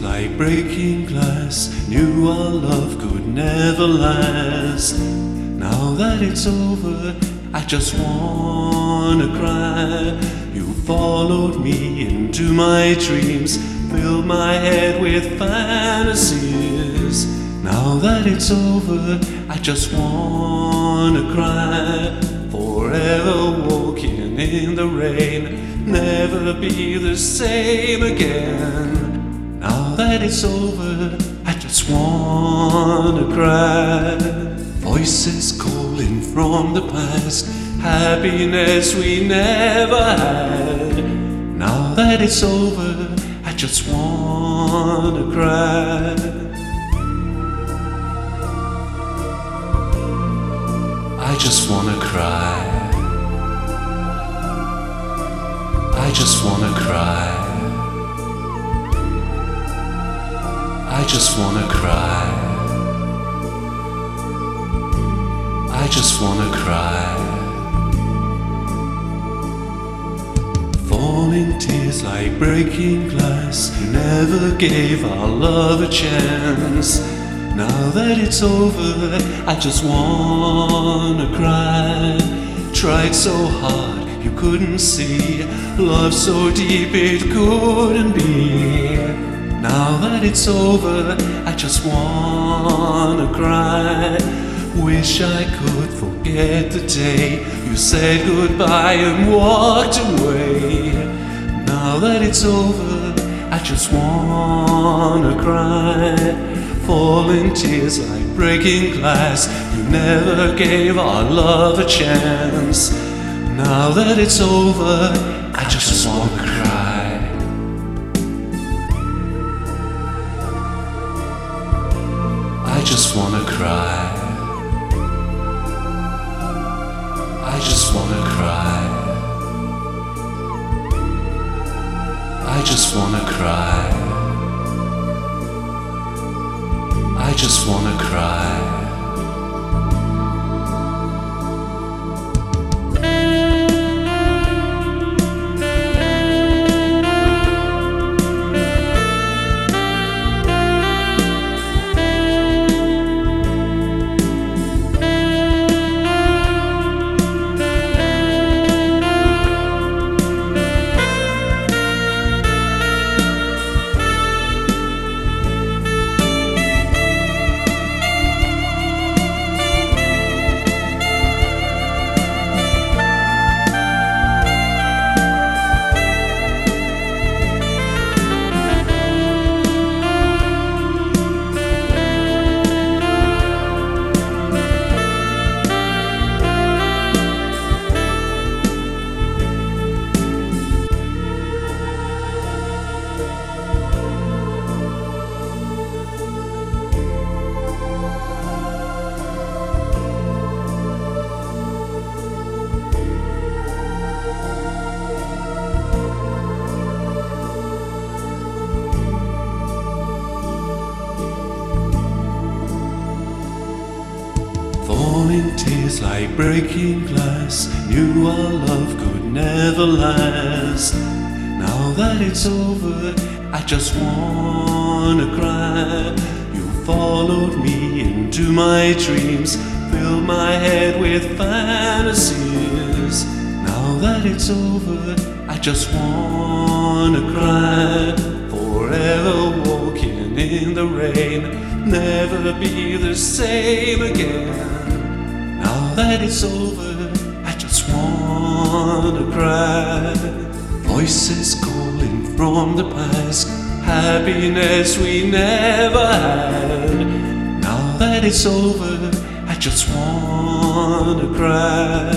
like breaking glass. Knew our love could never last. Now that it's over, I just wanna cry. You followed me into my dreams, filled my head with fantasies. Now that it's over, I just wanna cry. Forever walking in the rain, never be the same again. That it's over, I just wanna cry. Voices calling from the past, happiness we never had. Now that it's over, I just wanna cry. I just wanna cry. I just wanna cry. I just wanna cry. I just wanna cry. Falling tears like breaking glass. You never gave our love a chance. Now that it's over, I just wanna cry. Tried so hard, you couldn't see. Love so deep, it couldn't be. Now that it's over, I just wanna cry. Wish I could forget the day you said goodbye and walked away. Now that it's over, I just wanna cry. Falling tears like breaking glass. You never gave our love a chance. Now that it's over, I just wanna cry. Just wanna cry. I just wanna cry. I just wanna cry. I just wanna cry. Like breaking glass. Knew our love could never last. Now that it's over, I just wanna cry. You followed me into my dreams, filled my head with fantasies. Now that it's over, I just wanna cry. Forever walking in the rain, never be the same again. That it's over, I just wanna cry. Voices calling from the past, happiness we never had. Now that it's over, I just wanna cry.